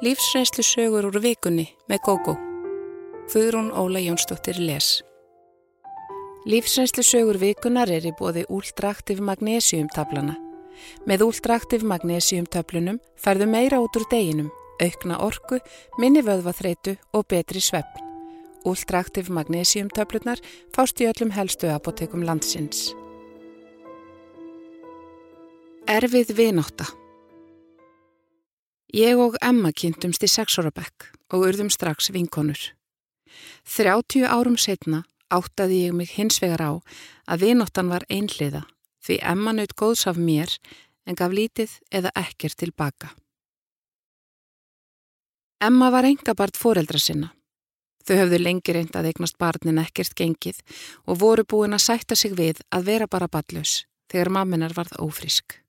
Lífsreynslu sögur úr vikunni með GóGó. Þuðrún Óla Jónsdóttir les. Lífsreynslu sögur vikunar er í bóði úldraktiv magnesiumtablana. Með úldraktiv magnesiumtöflunum færðu meira út úr deginum, aukna orku, minni vöðvaþreitu og betri svefn. Úldraktiv magnesiumtöflunar fást í öllum helstu apotekum landsins. Erfið vináta Ég og Emma kynntumst í sexóra bekk og urðum strax vinkonur. 30 árum setna áttaði ég mig hins vegar á að vinóttan var einhliða því Emma naut góðs af mér en gaf lítið eða ekkert tilbaka. Emma var engabart foreldra sinna. Þau höfðu lengi reynd að eignast barnin ekkert gengið og voru búin að sætta sig við að vera bara ballus þegar mamminar varð ófrisk.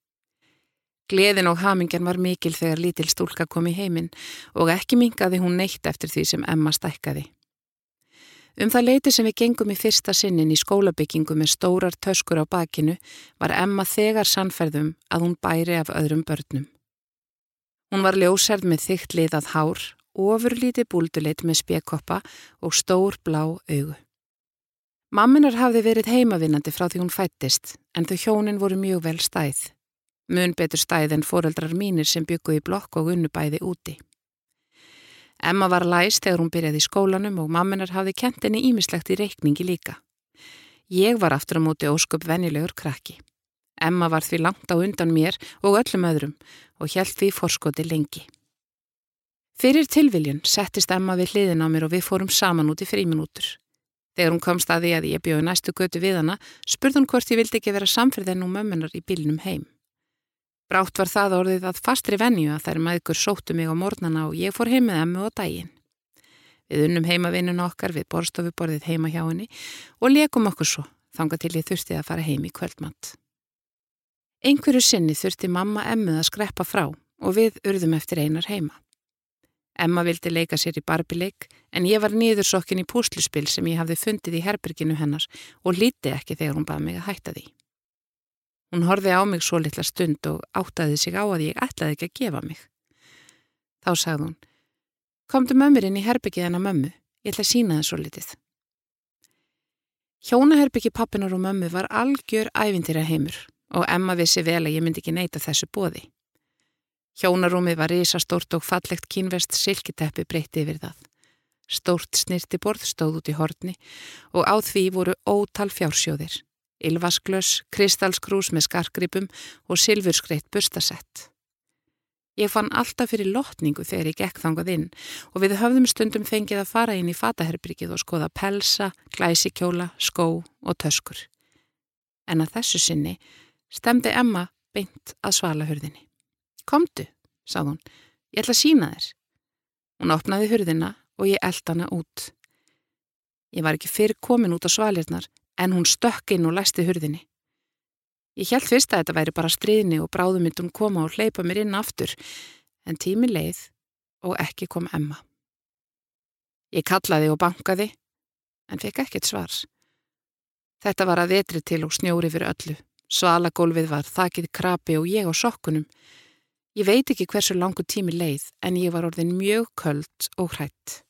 Gleðin og hamingjan var mikil þegar lítil stúlka kom í heiminn og ekki mingaði hún neitt eftir því sem Emma stækkaði. Um það leiti sem við gengum í fyrsta sinnin í skólabyggingu með stórar töskur á bakinu var Emma þegar sannferðum að hún bæri af öðrum börnum. Hún var ljósærð með þygt liðað hár ofurlíti búlduleit með spjekkoppa og stór blá augu. Mamminar hafði verið heimavinnandi frá því hún fættist en þau hjónin voru mjög vel stæð. Mun betur stæð en foreldrar mínir sem bygguði blokk og unnubæði úti. Emma var læst þegar hún byrjaði í skólanum og mamminar hafði kent henni ímislegt í reikningi líka. Ég var aftur á móti ósköp venjulegur krakki. Emma var því langt á undan mér og öllum öðrum og hjælt því forskoti lengi. Fyrir tilviljun settist Emma við hliðin á mér og við fórum saman út í fríminútur. Þegar hún komst að því að ég bjóði næstu götu við hana, spurði hún hvort ég vildi ekki vera samferðin og mömmunar í bílnum heim. Brátt var það orðið að fastri venju að þær maður sóttu mig á mornana og ég fór heim með Emmu á daginn. Við unnum heimavinnun okkar við borstofuborðið heima hjá henni og lekum okkur svo, þanga til ég þurfti að fara heim í kvöldmatt. Einhverju sinni þurfti mamma Emmu að skreppa frá og við urðum eftir einar heima. Emma vildi leika sér í barbileik en ég var niðursokkin í púsluspil sem ég hafði fundið í herberginu hennar og líti ekki þegar hún baði mig að hætta því. Hún horfi á mig svo litla stund og áttaði sig á að ég ætlaði ekki að gefa mig. Þá sagði hún, komdu mömmir inn í herbyggið hennar mömmu, ég ætla að sína það svo litið. Hjónaherbyggi pappinar og mömmu var algjör ævintýra heimur og Emma vissi vel að ég myndi ekki neyta þessu bóði. Hjónarúmið var risastórt og fallegt kínvest silkiteppi breytti yfir það. Stórt snirtiborð stóð út í horni og á því voru ótal fjársjóðir. Ylvasklös, kristalskrús með skarkripum og silfurskreitt bustasett. Ég fann alltaf fyrir lotningu þegar ég gekk þangað inn og við höfðum stundum fengið að fara inn í fataherbyrgið og skoða pelsa, glæsikjóla, skó og töskur. En að þessu sinni stemdi Emma beint að svala hörðinni. Komdu, sað hún, ég ætla að sína þér. Hún opnaði hurðina og ég eld hana út. Ég var ekki fyrir komin út á svalirnar en hún stökk inn og læsti hurðinni. Ég held fyrst að þetta væri bara stríðni og bráðum myndi hún koma og hleypa mér inn aftur en tími leið og ekki kom Emma. Ég kallaði og bankaði en fekk ekkert svars. Þetta var að vetri til og snjóri fyrir öllu. Svalagólfið var þakið krapi og ég á sokkunum. Ég veit ekki hversu langu tími leið en ég var orðin mjög köld og hrætt.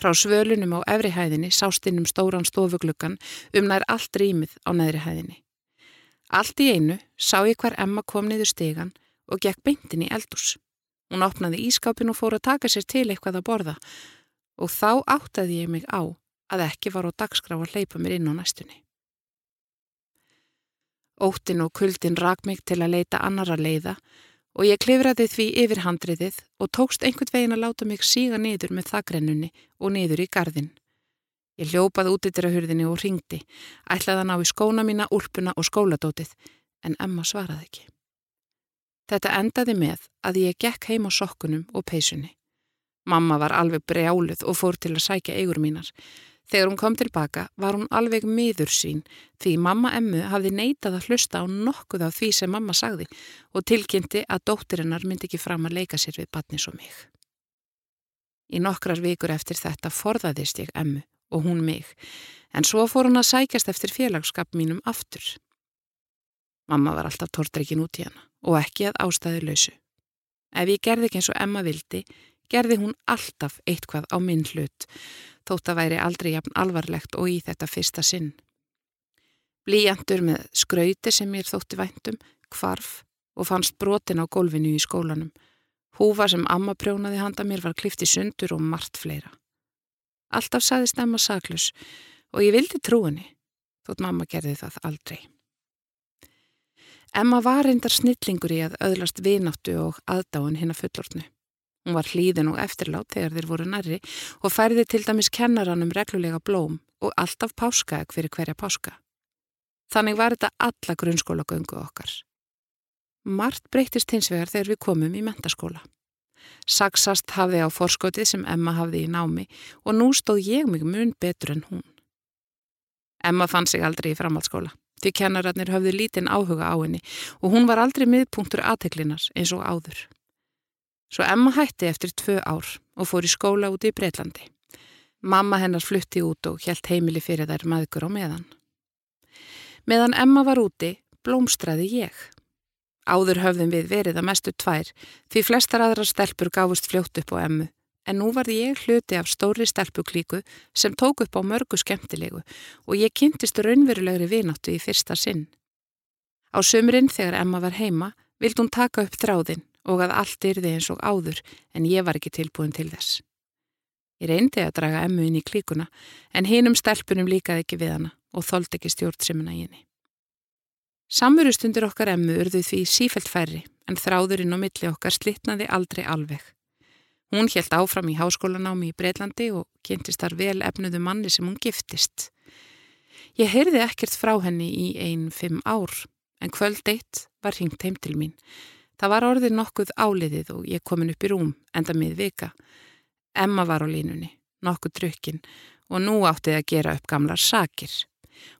Frá svölunum á efrihæðinni sástinnum stóran stofugluggan um nær allt rýmið á neðri hæðinni. Allt í einu sá ég hver Emma kom niður stegan og gekk beintin í eldús. Hún opnaði ískápin og fór að taka sér til eitthvað að borða og þá áttaði ég mig á að ekki var á dagskrá að hleypa mér inn á næstunni. Óttin og kuldin rak mig til að leita annara leiða og ég klifraði því yfir handriðið og tókst einhvern veginn að láta mig síga niður með þakrennunni og niður í gardin. Ég hljópaði út yfir að hurðinni og ringdi, ætlaði að ná í skóna mína, úlpuna og skóladótið, en Emma svaraði ekki. Þetta endaði með að ég gekk heim á sokkunum og peysunni. Mamma var alveg brjáluð og fór til að sækja eigur mínar. Þegar hún kom tilbaka var hún alveg miður sín því mamma Emmu hafði neitað að hlusta á nokkuð af því sem mamma sagði og tilkynnti að dóttirinnar myndi ekki fram að leika sér við batnis og mig. Í nokkrar vikur eftir þetta forðaðist ég Emmu og hún mig en svo fór hún að sækjast eftir félagskap mínum aftur. Mamma var alltaf tortreikin út í hana og ekki að ástæðu lausu. Ef ég gerði ekki eins og Emma vildi, gerði hún alltaf eitthvað á minn hlut, þótt að væri aldrei jafn alvarlegt og í þetta fyrsta sinn. Blíjandur með skrauti sem mér þótti væntum, kvarf og fannst brotin á gólfinu í skólanum. Húfa sem amma prjónaði handa mér var klifti sundur og margt fleira. Alltaf saðist Emma saklus og ég vildi trú henni, þótt mamma gerði það aldrei. Emma var reyndar snillingur í að öðlast vináttu og aðdáin hinn að fullortnu. Hún var hlýðin og eftirlát þegar þeir voru nærri og færði til dæmis kennaranum reglulega blóm og alltaf páskaeg fyrir hverja páska. Þannig var þetta alla grunnskólagöngu okkar. Mart breytist hins vegar þegar við komum í mentaskóla. Saksast hafði á forskotið sem Emma hafði í námi og nú stóð ég mig mun betur en hún. Emma fann sig aldrei í framhaldsskóla. Því kennararnir höfðu lítinn áhuga á henni og hún var aldrei miðpunktur aðteklinas eins og áður. Svo Emma hætti eftir tvö ár og fór í skóla úti í Breitlandi. Mamma hennar flutti út og helt heimili fyrir þær maðgur á meðan. Meðan Emma var úti, blómstræði ég. Áður höfðum við verið að mestu tvær því flestar aðra stelpur gáfust fljótt upp á Emmu en nú var ég hluti af stóri stelpuklíku sem tók upp á mörgu skemmtilegu og ég kynntist raunverulegri vináttu í fyrsta sinn. Á sömurinn þegar Emma var heima vild hún taka upp þráðinn og að allt yrði eins og áður en ég var ekki tilbúin til þess. Ég reyndi að draga Emmu inn í klíkuna en hinum stelpunum líkaði ekki við hana og þóld ekki stjórnsimuna í henni. Samverustundir okkar Emmu urðu því sífelt færri en þráðurinn og milli okkar slittnaði aldrei alveg. Hún helt áfram í háskólanámi í Breitlandi og kynntist þar vel efnuðu manni sem hún giftist. Ég heyrði ekkert frá henni í einn fimm ár, en kvöld eitt var hringt heim til mín. Það var orðið nokkuð áliðið og ég komin upp í rúm, enda mið vika. Emma var á línunni, nokkuð drukkin og nú áttið að gera upp gamlar sakir.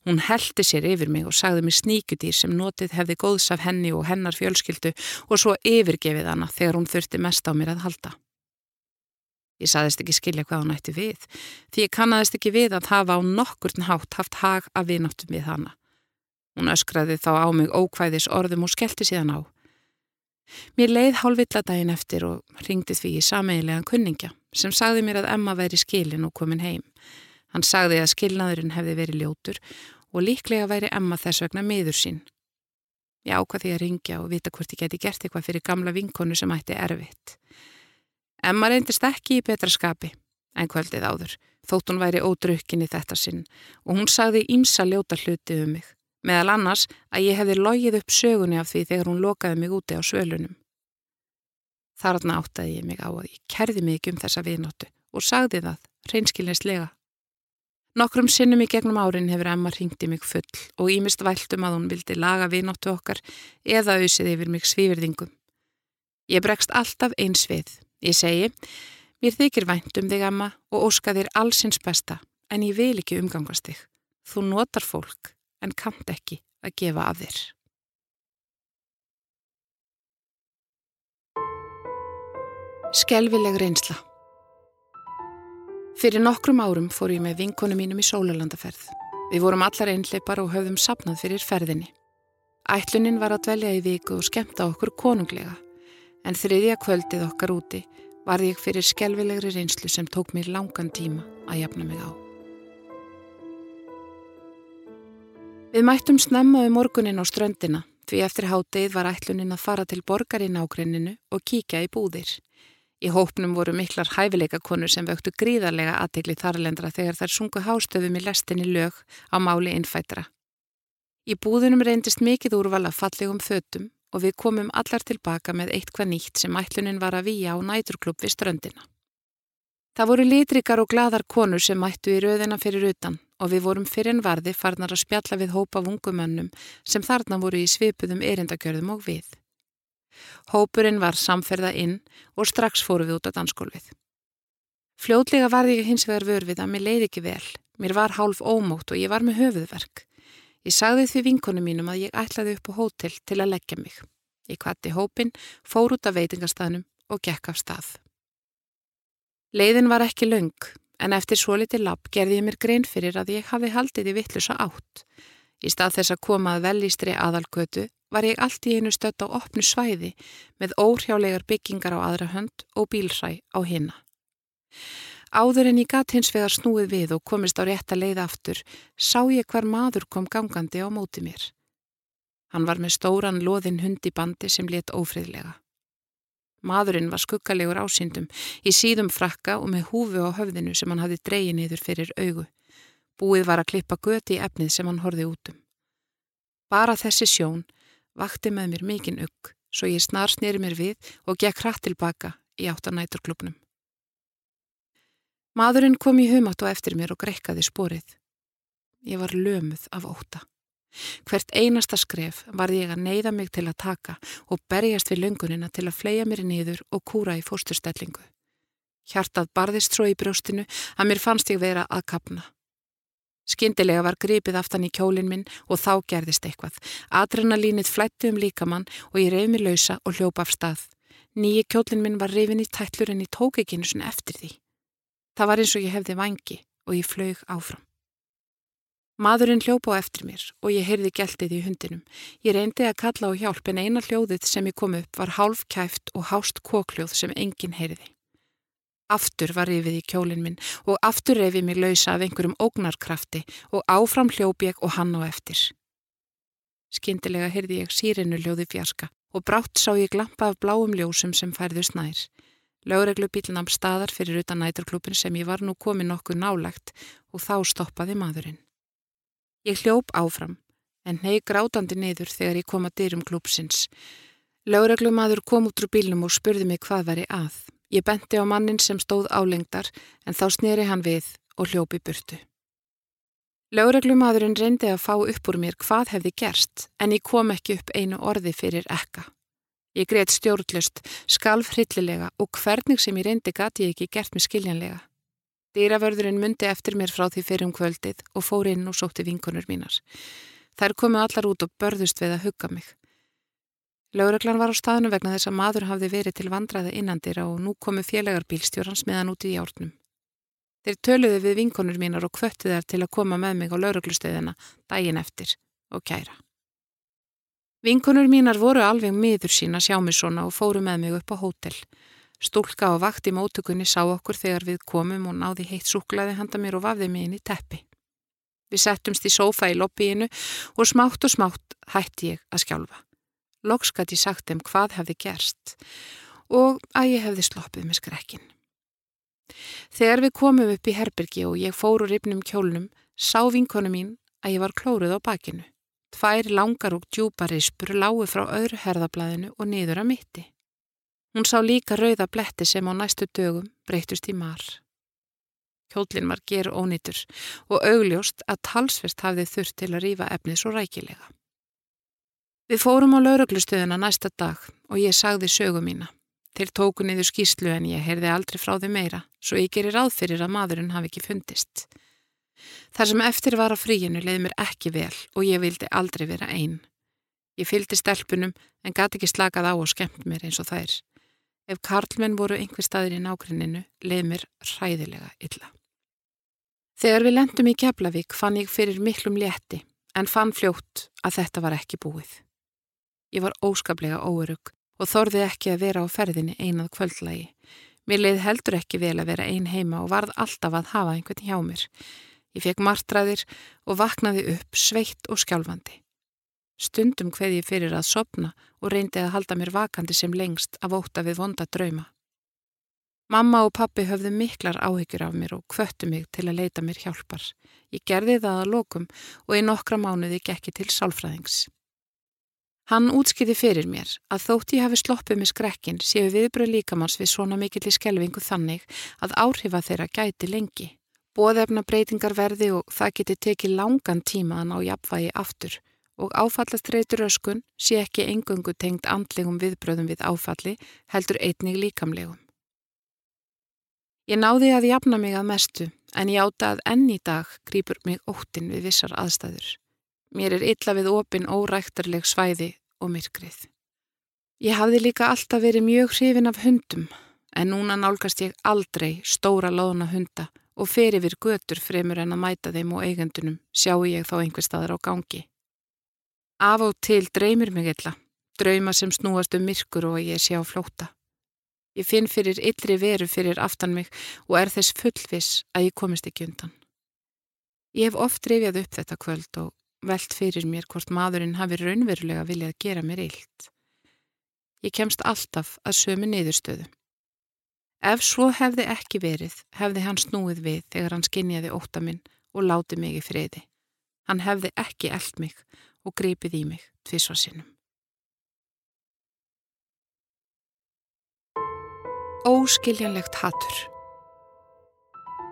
Hún heldi sér yfir mig og sagði mér sníkudýr sem notið hefði góðs af henni og hennar fjölskyldu og svo yfirgefið hana þegar hún þurfti mest á mér að halda. Ég saðist ekki skilja hvað hún ætti við, því ég kannadist ekki við að hafa á nokkurn hátt haft hag að vináttum við hana. Hún öskraði þá á mig ókvæðis orðum og skellti síðan á. Mér leið hálfvilladaginn eftir og ringdi því í sameigilegan kunningja sem sagði mér að Emma væri skilin og komin heim. Hann sagði að skilnaðurinn hefði verið ljótur og líklega væri Emma þess vegna miður sín. Ég ákvað því að ringja og vita hvort ég geti gert eitthvað fyrir gamla vinkonu sem ætti erfitt. Emma reyndist ekki í betra skapi en kvöldið áður, þótt hún væri ódrukkin í þetta sinn og hún sagði ímsa ljóta hluti um mig, meðal annars að ég hefði logið upp sögunni af því þegar hún lokaði mig úti á svölunum. Þarna áttaði ég mig á að ég kerði mig um þessa viðnóttu og sagði það, reynskilinslega. Nokkrum sinnum í gegnum árin hefur Emma ringt í mig full og ímist væltum að hún vildi laga viðnóttu okkar eða auðsið yfir mig svíverðingum. Ég bregst alltaf eins við Ég segi, mér þykir vænt um þig amma og óska þér allsins besta en ég vil ekki umgangast þig. Þú notar fólk en kamt ekki að gefa af þér. Skelvileg reynsla Fyrir nokkrum árum fór ég með vinkonu mínum í sólalandaferð. Við vorum allar einleipar og höfðum sapnað fyrir ferðinni. Ætlunin var að dvelja í viku og skemta okkur konunglega en þriðja kvöldið okkar úti var ég fyrir skelvilegri reynslu sem tók mér langan tíma að jafna mig á. Við mættum snemma um morgunin á ströndina því eftir hátið var ætlunin að fara til borgarinn ágrenninu og kíkja í búðir. Í hópnum voru miklar hæfileikakonur sem vöktu gríðarlega aðtegli þarlendra þegar þær sungu hástöfum í lestinni lög á máli innfætra. Í búðunum reyndist mikið úrval af fallegum fötum og við komum allar tilbaka með eitthvað nýtt sem ætlunin var að výja á næturklubb við ströndina. Það voru litrikar og gladar konur sem mættu í rauðina fyrir utan og við vorum fyrir en varði farnar að spjalla við hópa vungumönnum sem þarna voru í svipuðum erindagjörðum og við. Hópurinn var samferða inn og strax fóru við út á danskólfið. Fljótlega varði ég hins vegar vörfið að mér leiði ekki vel, mér var hálf ómótt og ég var með höfuðverk. Ég sagði því vinkonu mínum að ég ætlaði upp á hótel til að leggja mig. Ég kvatti hópin, fór út af veitingastafnum og gekk af stað. Leiðin var ekki laung, en eftir svo litið lapp gerði ég mér grein fyrir að ég hafi haldið í vittlusa átt. Í stað þess að koma að velístri aðalgötu var ég allt í einu stött á opnu svæði með óhrjálegar byggingar á aðra hönd og bílræ á hinna. Áður en ég gatt hins vegar snúið við og komist á rétt að leiða aftur, sá ég hver maður kom gangandi á móti mér. Hann var með stóran loðin hundi bandi sem let ófriðlega. Maðurinn var skuggalegur ásýndum í síðum frakka og með húfu á höfðinu sem hann hafi dreyið niður fyrir augu. Búið var að klippa göti í efnið sem hann horfi útum. Bara þessi sjón vakti með mér mikinn ugg svo ég snar snýri mér við og gekk hratt tilbaka í áttanæturklubnum. Maðurinn kom í humátt og eftir mér og grekkaði spórið. Ég var lömuð af óta. Hvert einasta skref var ég að neyða mig til að taka og berjast við löngunina til að fleia mér niður og kúra í fórsturstellingu. Hjartað barðist svo í brjóstinu að mér fannst ég vera að kapna. Skindilega var gripið aftan í kjólinn minn og þá gerðist eitthvað. Adrenalínið flætti um líkamann og ég reyði mig lausa og hljópa af stað. Nýji kjólinn minn var reyfin í tællur en ég tók ekki einu svona eftir því. Það var eins og ég hefði vangi og ég flög áfram. Maðurinn hljópa á eftir mér og ég heyrði geltið í hundinum. Ég reyndi að kalla á hjálp en eina hljóðið sem ég kom upp var hálf kæft og hást kokljóð sem enginn heyrði. Aftur var rifið í kjólinn minn og aftur reyfið mér lausa af einhverjum ógnarkrafti og áfram hljóp ég og hann á eftir. Skindilega heyrði ég sírinu ljóði fjarska og brátt sá ég glampa af bláum ljósum sem færðu snær. Lögreglubíl nam staðar fyrir utan næturklubin sem ég var nú komið nokkuð nálagt og þá stoppaði maðurinn. Ég hljóp áfram en hei grátandi niður þegar ég kom að dyrum klúpsins. Lögreglumadur kom út úr bílnum og spurði mig hvað væri að. Ég benti á mannin sem stóð álengdar en þá sneri hann við og hljópi burtu. Lögreglumadurinn reyndi að fá upp úr mér hvað hefði gerst en ég kom ekki upp einu orði fyrir ekka. Ég greiðt stjórnlust, skalf hryllilega og hvernig sem ég reyndi gati ég ekki gert mig skiljanlega. Dýravörðurinn myndi eftir mér frá því fyrir um kvöldið og fór inn og sótti vinkonur mínar. Þær komu allar út og börðust við að hugga mig. Laureglan var á staðinu vegna þess að maður hafði verið til vandraði innandira og nú komu félagarbílstjórans meðan út í hjárnum. Þeir töluði við vinkonur mínar og kvötti þær til að koma með mig á lauruglustöðina daginn eftir og kæra. Vinkonur mínar voru alveg miður sína sjá mig svona og fóru með mig upp á hótel. Stúlka á vakt í mótugunni sá okkur þegar við komum og náði heitt súklaði handa mér og vafði mig inn í teppi. Við settumst í sófa í lobbyinu og smátt og smátt hætti ég að skjálfa. Loks gæti ég sagt þeim hvað hefði gerst og að ég hefði sloppið með skrekkin. Þegar við komum upp í herbergi og ég fór úr yfnum kjólnum sá vinkonu mín að ég var klóruð á bakinu. Tvær langar og djúpa rispur lágu frá öðru herðablaðinu og niður að mitti. Hún sá líka rauða bletti sem á næstu dögum breytust í mar. Kjólinn var ger ónýtur og augljóst að talsvert hafði þurft til að rýfa efnið svo rækilega. Við fórum á lauruglustöðuna næsta dag og ég sagði sögu mína. Þeir tóku niður skýslu en ég heyrði aldrei frá þau meira, svo ég gerir áðfyrir að maðurinn hafi ekki fundist. Þar sem eftir var á fríinu leiði mér ekki vel og ég vildi aldrei vera einn. Ég fylgdi stelpunum en gati ekki slakað á og skemmt mér eins og þær. Ef karlmenn voru einhver staðir í nákrinninu leiði mér ræðilega illa. Þegar við lendum í Keflavík fann ég fyrir miklum létti en fann fljótt að þetta var ekki búið. Ég var óskaplega óerug og þorði ekki að vera á ferðinni einað kvöldlægi. Mér leiði heldur ekki vel að vera ein heima og varð alltaf að hafa einhvern hjá mér. Ég fekk martræðir og vaknaði upp sveitt og skjálfandi. Stundum hveði ég fyrir að sopna og reyndi að halda mér vakandi sem lengst að vóta við vonda drauma. Mamma og pappi höfðu miklar áhyggjur af mér og kvöttu mig til að leita mér hjálpar. Ég gerði það að lokum og í nokkra mánuði gekki til sálfræðings. Hann útskiði fyrir mér að þótt ég hafi sloppið með skrekkin séu viðbröð líkamanns við svona mikill í skelvingu þannig að áhrifa þeirra gæti lengi. Bóðefna breytingar verði og það geti tekið langan tíma að ná jafnvægi aftur og áfallastreitur öskun sé ekki engungu tengt andlegum viðbröðum við áfalli heldur einnig líkamlegum. Ég náði að jafna mig að mestu en ég áta að enn í dag grýpur mig óttin við vissar aðstæður. Mér er illa við opin óræktarleg svæði og myrkrið. Ég hafði líka alltaf verið mjög hrifin af hundum en núna nálgast ég aldrei stóra loðuna hunda og fer yfir götur fremur en að mæta þeim og eigendunum sjáu ég þá einhver staðar á gangi. Af og til dreymir mig illa, drauma sem snúast um myrkur og ég sé á flóta. Ég finn fyrir yllri veru fyrir aftan mig og er þess fullvis að ég komist ekki undan. Ég hef oft reyfjað upp þetta kvöld og veld fyrir mér hvort maðurinn hafi raunverulega viljað gera mér illt. Ég kemst alltaf að sömu niðurstöðu. Ef svo hefði ekki verið, hefði hann snúið við þegar hann skinjaði óta minn og láti mig í friði. Hann hefði ekki eld mig og gripið í mig tvísva sinnum. Óskiljanlegt hattur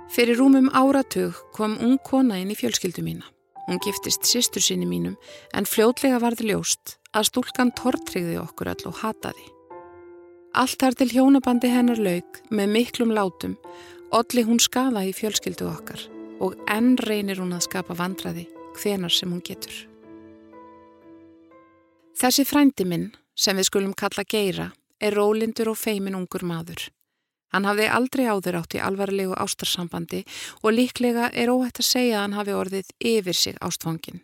Fyrir rúmum áratug kom ung kona inn í fjölskyldu mína. Hún giftist sýstur sinni mínum en fljótlega varði ljóst að stúlkan tortrygði okkur öll og hataði. Allt þar til hjónabandi hennar lauk með miklum látum, olli hún skafa í fjölskyldu okkar og enn reynir hún að skapa vandraði hvenar sem hún getur. Þessi frændi minn, sem við skulum kalla Geira, er rólindur og feimin ungur maður. Hann hafði aldrei áður átt í alvarlegu ástarsambandi og líklega er óhætt að segja að hann hafi orðið yfir sig ástfangin.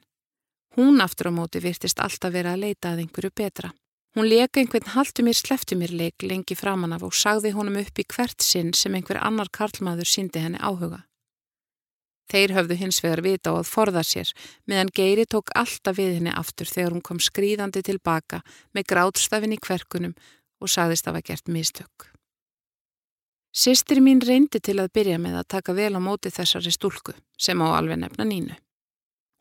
Hún aftur á móti virtist alltaf vera að leita að einhverju betra. Hún leka einhvern haldu mér sleftu mér leik lengi framann af og sagði honum upp í hvert sinn sem einhver annar karlmaður síndi henni áhuga. Þeir höfðu hins vegar vita á að forða sér meðan Geiri tók alltaf við henni aftur þegar hún kom skrýðandi tilbaka með grátstafin í kverkunum og sagðist að það var gert mistök. Sistri mín reyndi til að byrja með að taka vel á móti þessari stúlku sem á alveg nefna Nínu.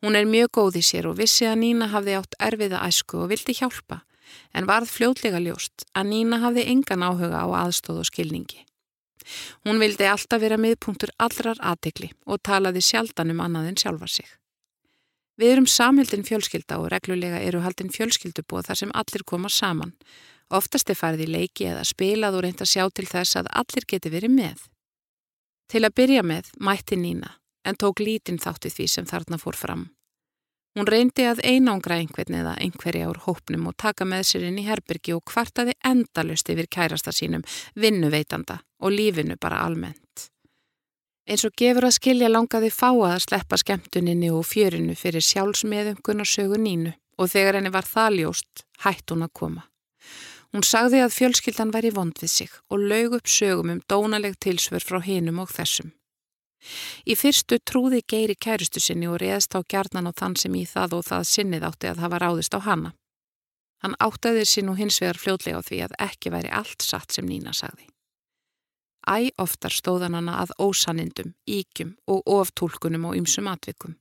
Hún er mjög góð í sér og vissi að Nína hafði átt erfiða æsku og vildi hjálpa en varð fljótlega ljóst að Nína hafði engan áhuga á aðstóð og skilningi. Hún vildi alltaf vera miðpunktur allrar aðtegli og talaði sjaldan um annað en sjálfa sig. Við erum samhildin fjölskylda og reglulega eru haldin fjölskyldubóð þar sem allir koma saman. Oftast er farið í leiki eða spilað og reynd að sjá til þess að allir geti verið með. Til að byrja með mætti Nína en tók lítinn þátti því sem þarna fór fram. Hún reyndi að einangra einhvern eða einhverja úr hópnum og taka með sér inn í herbyrgi og kvartaði endalust yfir kærasta sínum, vinnuveitanda og lífinu bara almennt. Eins og gefur að skilja langaði fá að sleppa skemmtuninni og fjörinu fyrir sjálfsmeðungun og sögu nínu og þegar henni var það ljóst hætt hún að koma. Hún sagði að fjölskyldan væri vond við sig og lög upp sögum um dónaleg tilsver frá hinum og þessum. Í fyrstu trúði Geiri kærustu sinni og reðst á gjarnan á þann sem í það og það sinnið átti að hafa ráðist á hana. Hann áttaði sér nú hins vegar fljótlega á því að ekki væri allt satt sem Nína sagði. Æ oftar stóðan hana að ósanindum, íkjum og oftúlkunum og ymsum atvikum.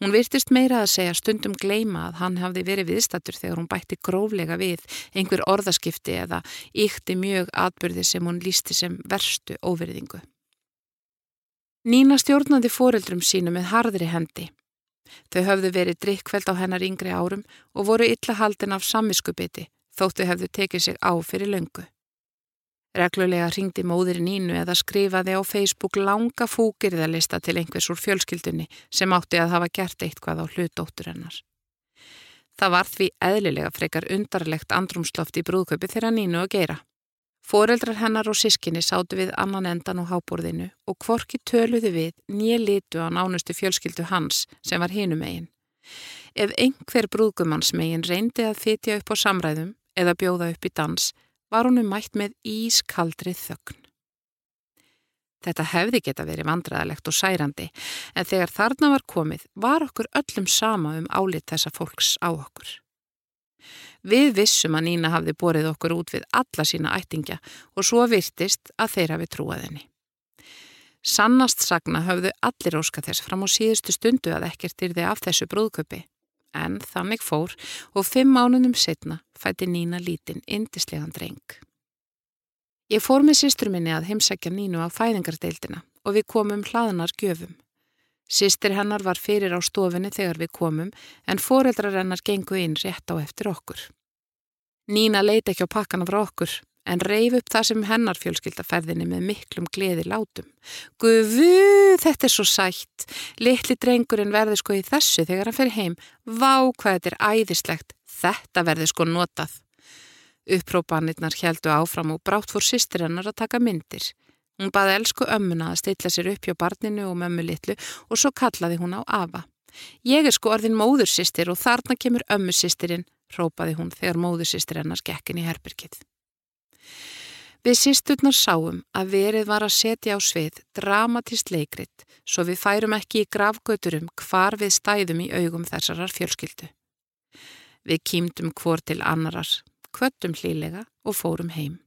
Hún virtist meira að segja stundum gleima að hann hafði verið viðstattur þegar hún bætti gróflega við einhver orðaskipti eða íkti mjög atbyrði sem hún lísti sem verstu óverðingu. Nína stjórnandi fóreldrum sínu með harðri hendi. Þau höfðu verið drikkveld á hennar yngri árum og voru illa haldin af sammiskubiti þóttu hefðu tekið sig á fyrir löngu. Reglulega ringdi móðir Nínu eða skrifaði á Facebook langa fúkirðalista til einhvers úr fjölskyldunni sem átti að hafa gert eitthvað á hlutóttur hennar. Það var því eðlilega frekar undarlegt andrumsloft í brúðköpi þegar Nínu að gera. Fóreldrar hennar og sískinni sátu við annan endan á háborðinu og kvorki töluði við nýja litu á nánustu fjölskyldu hans sem var hinum eigin. Ef einhver brúðgumanns megin reyndi að fytja upp á samræðum eða bjóða upp í dans var honum mætt með ískaldrið þögn. Þetta hefði geta verið vandræðalegt og særandi en þegar þarna var komið var okkur öllum sama um álit þessa fólks á okkur. Við vissum að Nína hafði borið okkur út við alla sína ættingja og svo virtist að þeir hafi trúað henni. Sannast sagna höfðu allir óska þess fram á síðustu stundu að ekkert yrði af þessu brúðköpi. En þannig fór og fimm mánunum setna fætti Nína lítinn indislegan dreng. Ég fór með sýstru minni að heimsækja Nínu á fæðingardeildina og við komum hlaðnar gjöfum. Sistir hennar var fyrir á stofinni þegar við komum en foreldrar hennar gengu inn rétt á eftir okkur. Nína leiti ekki á pakkana frá okkur en reif upp það sem hennar fjölskyldaferðinni með miklum gleði látum. Guðu, þetta er svo sætt. Littli drengurinn verði sko í þessu þegar hann fer heim. Vá hvað þetta er æðislegt. Þetta verði sko notað. Upprópanirnar heldu áfram og brátt fór sýstir hennar að taka myndir. Hún baði elsku ömmuna að stilla sér upp hjá barninu og mömmu litlu og svo kallaði hún á Ava, Ég er sko orðin móðursistir og þarna kemur ömmusistirinn, rópaði hún þegar móðursistir hennar gekkin í herbyrkið. Við sýsturnar sáum að verið var að setja á svið dramatist leikrit svo við færum ekki í gravgöturum hvar við stæðum í augum þessarar fjölskyldu. Við kýmdum hvor til annarar, kvöttum hlýlega og fórum heim.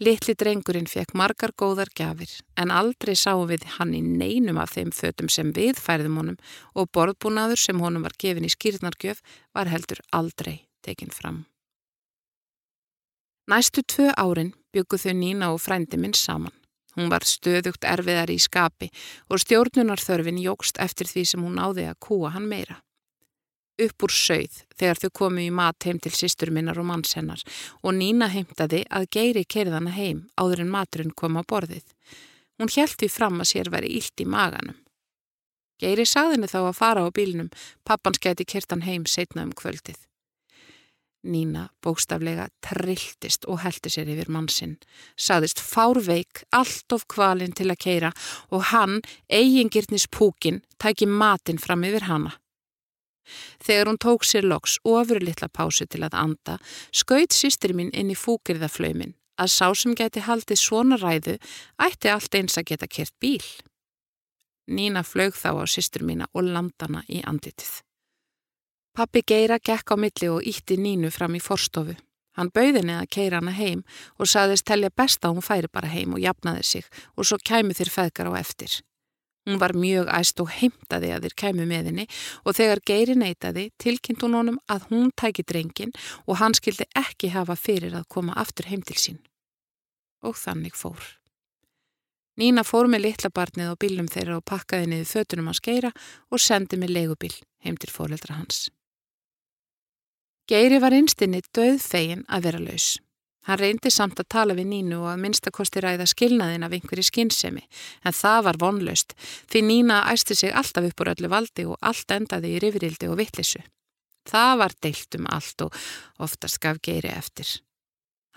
Littli drengurinn fekk margar góðar gafir en aldrei sáum við hann í neinum af þeim fötum sem við færðum honum og borðbúnaður sem honum var gefin í skýrnargjöf var heldur aldrei tekinn fram. Næstu tvö árin byggu þau Nína og frændi minn saman. Hún var stöðugt erfiðar í skapi og stjórnunarþörfin jógst eftir því sem hún náði að kúa hann meira upp úr sögð þegar þau komu í mat heim til sýstur minnar og manns hennar og Nína heimtaði að geiri kerðana heim áður en maturinn kom á borðið. Hún hjælt því fram að sér veri illt í maganum. Geiri sagðinni þá að fara á bílnum, pappans geti kertan heim setna um kvöldið. Nína bókstaflega trilltist og heldi sér yfir mannsinn, saðist fárveik allt of kvalinn til að keira og hann, eigingirnis púkin, tæki matinn fram yfir hana. Þegar hún tók sér loks ofur litla pásu til að anda, skaut sýstir mín inn í fúkirðaflaumin að sá sem geti haldið svona ræðu ætti allt eins að geta kert bíl. Nína flög þá á sýstur mína og landana í anditið. Pappi Geira gekk á milli og ítti Nínu fram í forstofu. Hann bauðinni að keira hana heim og saðist telja best að hún færi bara heim og jafnaði sig og svo kæmu þér feðgar á eftir. Hún var mjög æst og heimtaði að þér kæmu með henni og þegar Geiri neytaði tilkynnt hún honum að hún tæki drengin og hann skildi ekki hafa fyrir að koma aftur heim til sín. Og þannig fór. Nína fór með litla barnið á bílum þeirra og pakkaði niður fötunum að skeira og sendi með leigubil heim til fóreldra hans. Geiri var einstinni döð fegin að vera laus. Hann reyndi samt að tala við Nínu og að minnstakosti ræða skilnaðin af einhverju skinnsemi, en það var vonlaust, því Nína æsti sig alltaf upp úr öllu valdi og allt endaði í rifrildi og vittlisu. Það var deilt um allt og oftast gaf geiri eftir.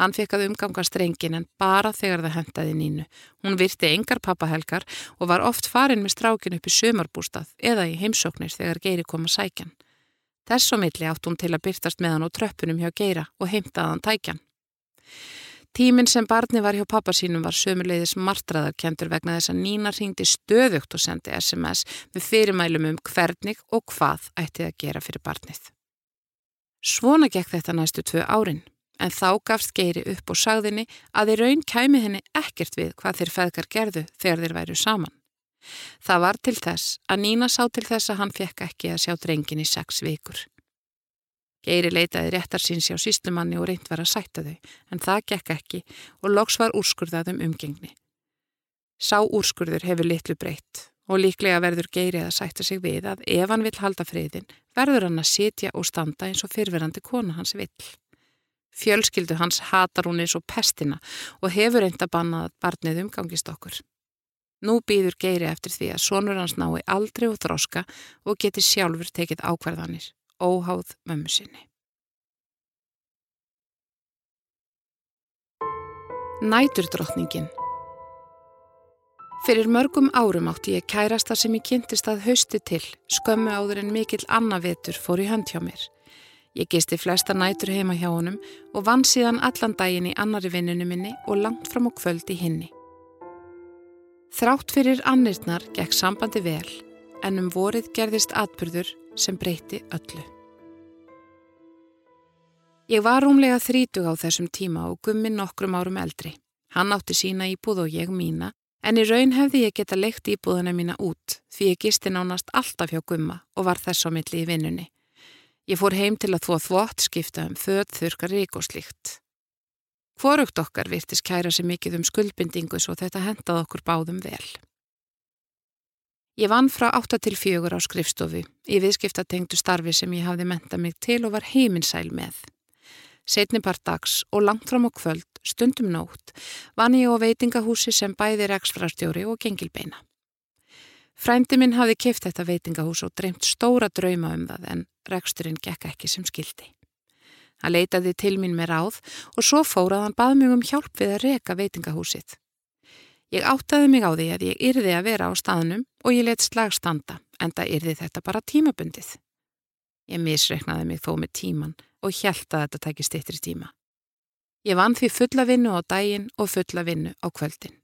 Hann fekk að umgangast reyngin en bara þegar það hendaði Nínu. Hún virti engar pappahelgar og var oft farin með strákin upp í sömarbústað eða í heimsóknir þegar geiri kom að sækjan. Þess og milli átt hún til að byrtast með hann á tröppunum hjá geira og heimtaðan tækjan. Tíminn sem barni var hjá pappa sínum var sömuleiðis martraðarkendur vegna þess að Nína ringdi stöðugt og sendi SMS með fyrirmælum um hvernig og hvað ætti að gera fyrir barnið. Svona gekk þetta næstu tvö árin, en þá gafst Geiri upp og sagðinni að þeir raun kæmi henni ekkert við hvað þeir feðgar gerðu þegar þeir væru saman. Það var til þess að Nína sá til þess að hann fekk ekki að sjá drengin í sex vikur. Geiri leitaði réttar síns hjá síslumanni og reynd var að sætta þau, en það gekk ekki og loks var úrskurðaðum umgengni. Sá úrskurður hefur litlu breytt og líklega verður Geiri að sætta sig við að ef hann vill halda friðin, verður hann að sitja og standa eins og fyrverandi kona hans vill. Fjölskyldu hans hatar hún eins og pestina og hefur reynd að banna að barnið umgangist okkur. Nú býður Geiri eftir því að sonur hans nái aldrei og þróska og geti sjálfur tekið ákvarðanir óháð mömmu sinni. Næturdrottningin Fyrir mörgum árum átti ég kærasta sem ég kynntist að hausti til, skömmu áður en mikill annavetur fór í hönd hjá mér. Ég gisti flesta nætur heima hjá honum og vann síðan allan daginn í annari vinninu minni og langt fram á kvöld í hinni. Þrátt fyrir annirnar gekk sambandi vel en um vorið gerðist atbyrður sem breyti öllu. Ég var rúmlega þrítug á þessum tíma og gummi nokkrum árum eldri. Hann átti sína íbúð og ég mína, en í raun hefði ég geta leikt íbúðana mína út því ég gisti nánast alltaf hjá gumma og var þess á milli í vinnunni. Ég fór heim til að þvó þvótt skipta um född, þurkar, rík og slíkt. Hvorugt okkar virtist kæra sér mikið um skuldbindingu svo þetta hendað okkur báðum vel. Ég vann frá 8 til 4 á skrifstofu í viðskiptatengtu starfi sem ég hafði mentað mig til og var heiminsæl með. Setni part dags og langt fram á kvöld, stundum nótt, vann ég á veitingahúsi sem bæði reksfrarstjóri og gengilbeina. Frændi minn hafði kift þetta veitingahús og dreymt stóra drauma um það en reksturinn gekk ekki sem skildi. Hann leitaði til mín með ráð og svo fórað hann bað mjög um hjálp við að reka veitingahúsið. Ég áttaði mig á því að ég yrði að vera á staðnum og ég let slag standa, en það yrði þetta bara tímabundið. Ég misreiknaði mig þó með tíman og hjælt að þetta tæki stittri tíma. Ég vann því fulla vinnu á daginn og fulla vinnu á kvöldin.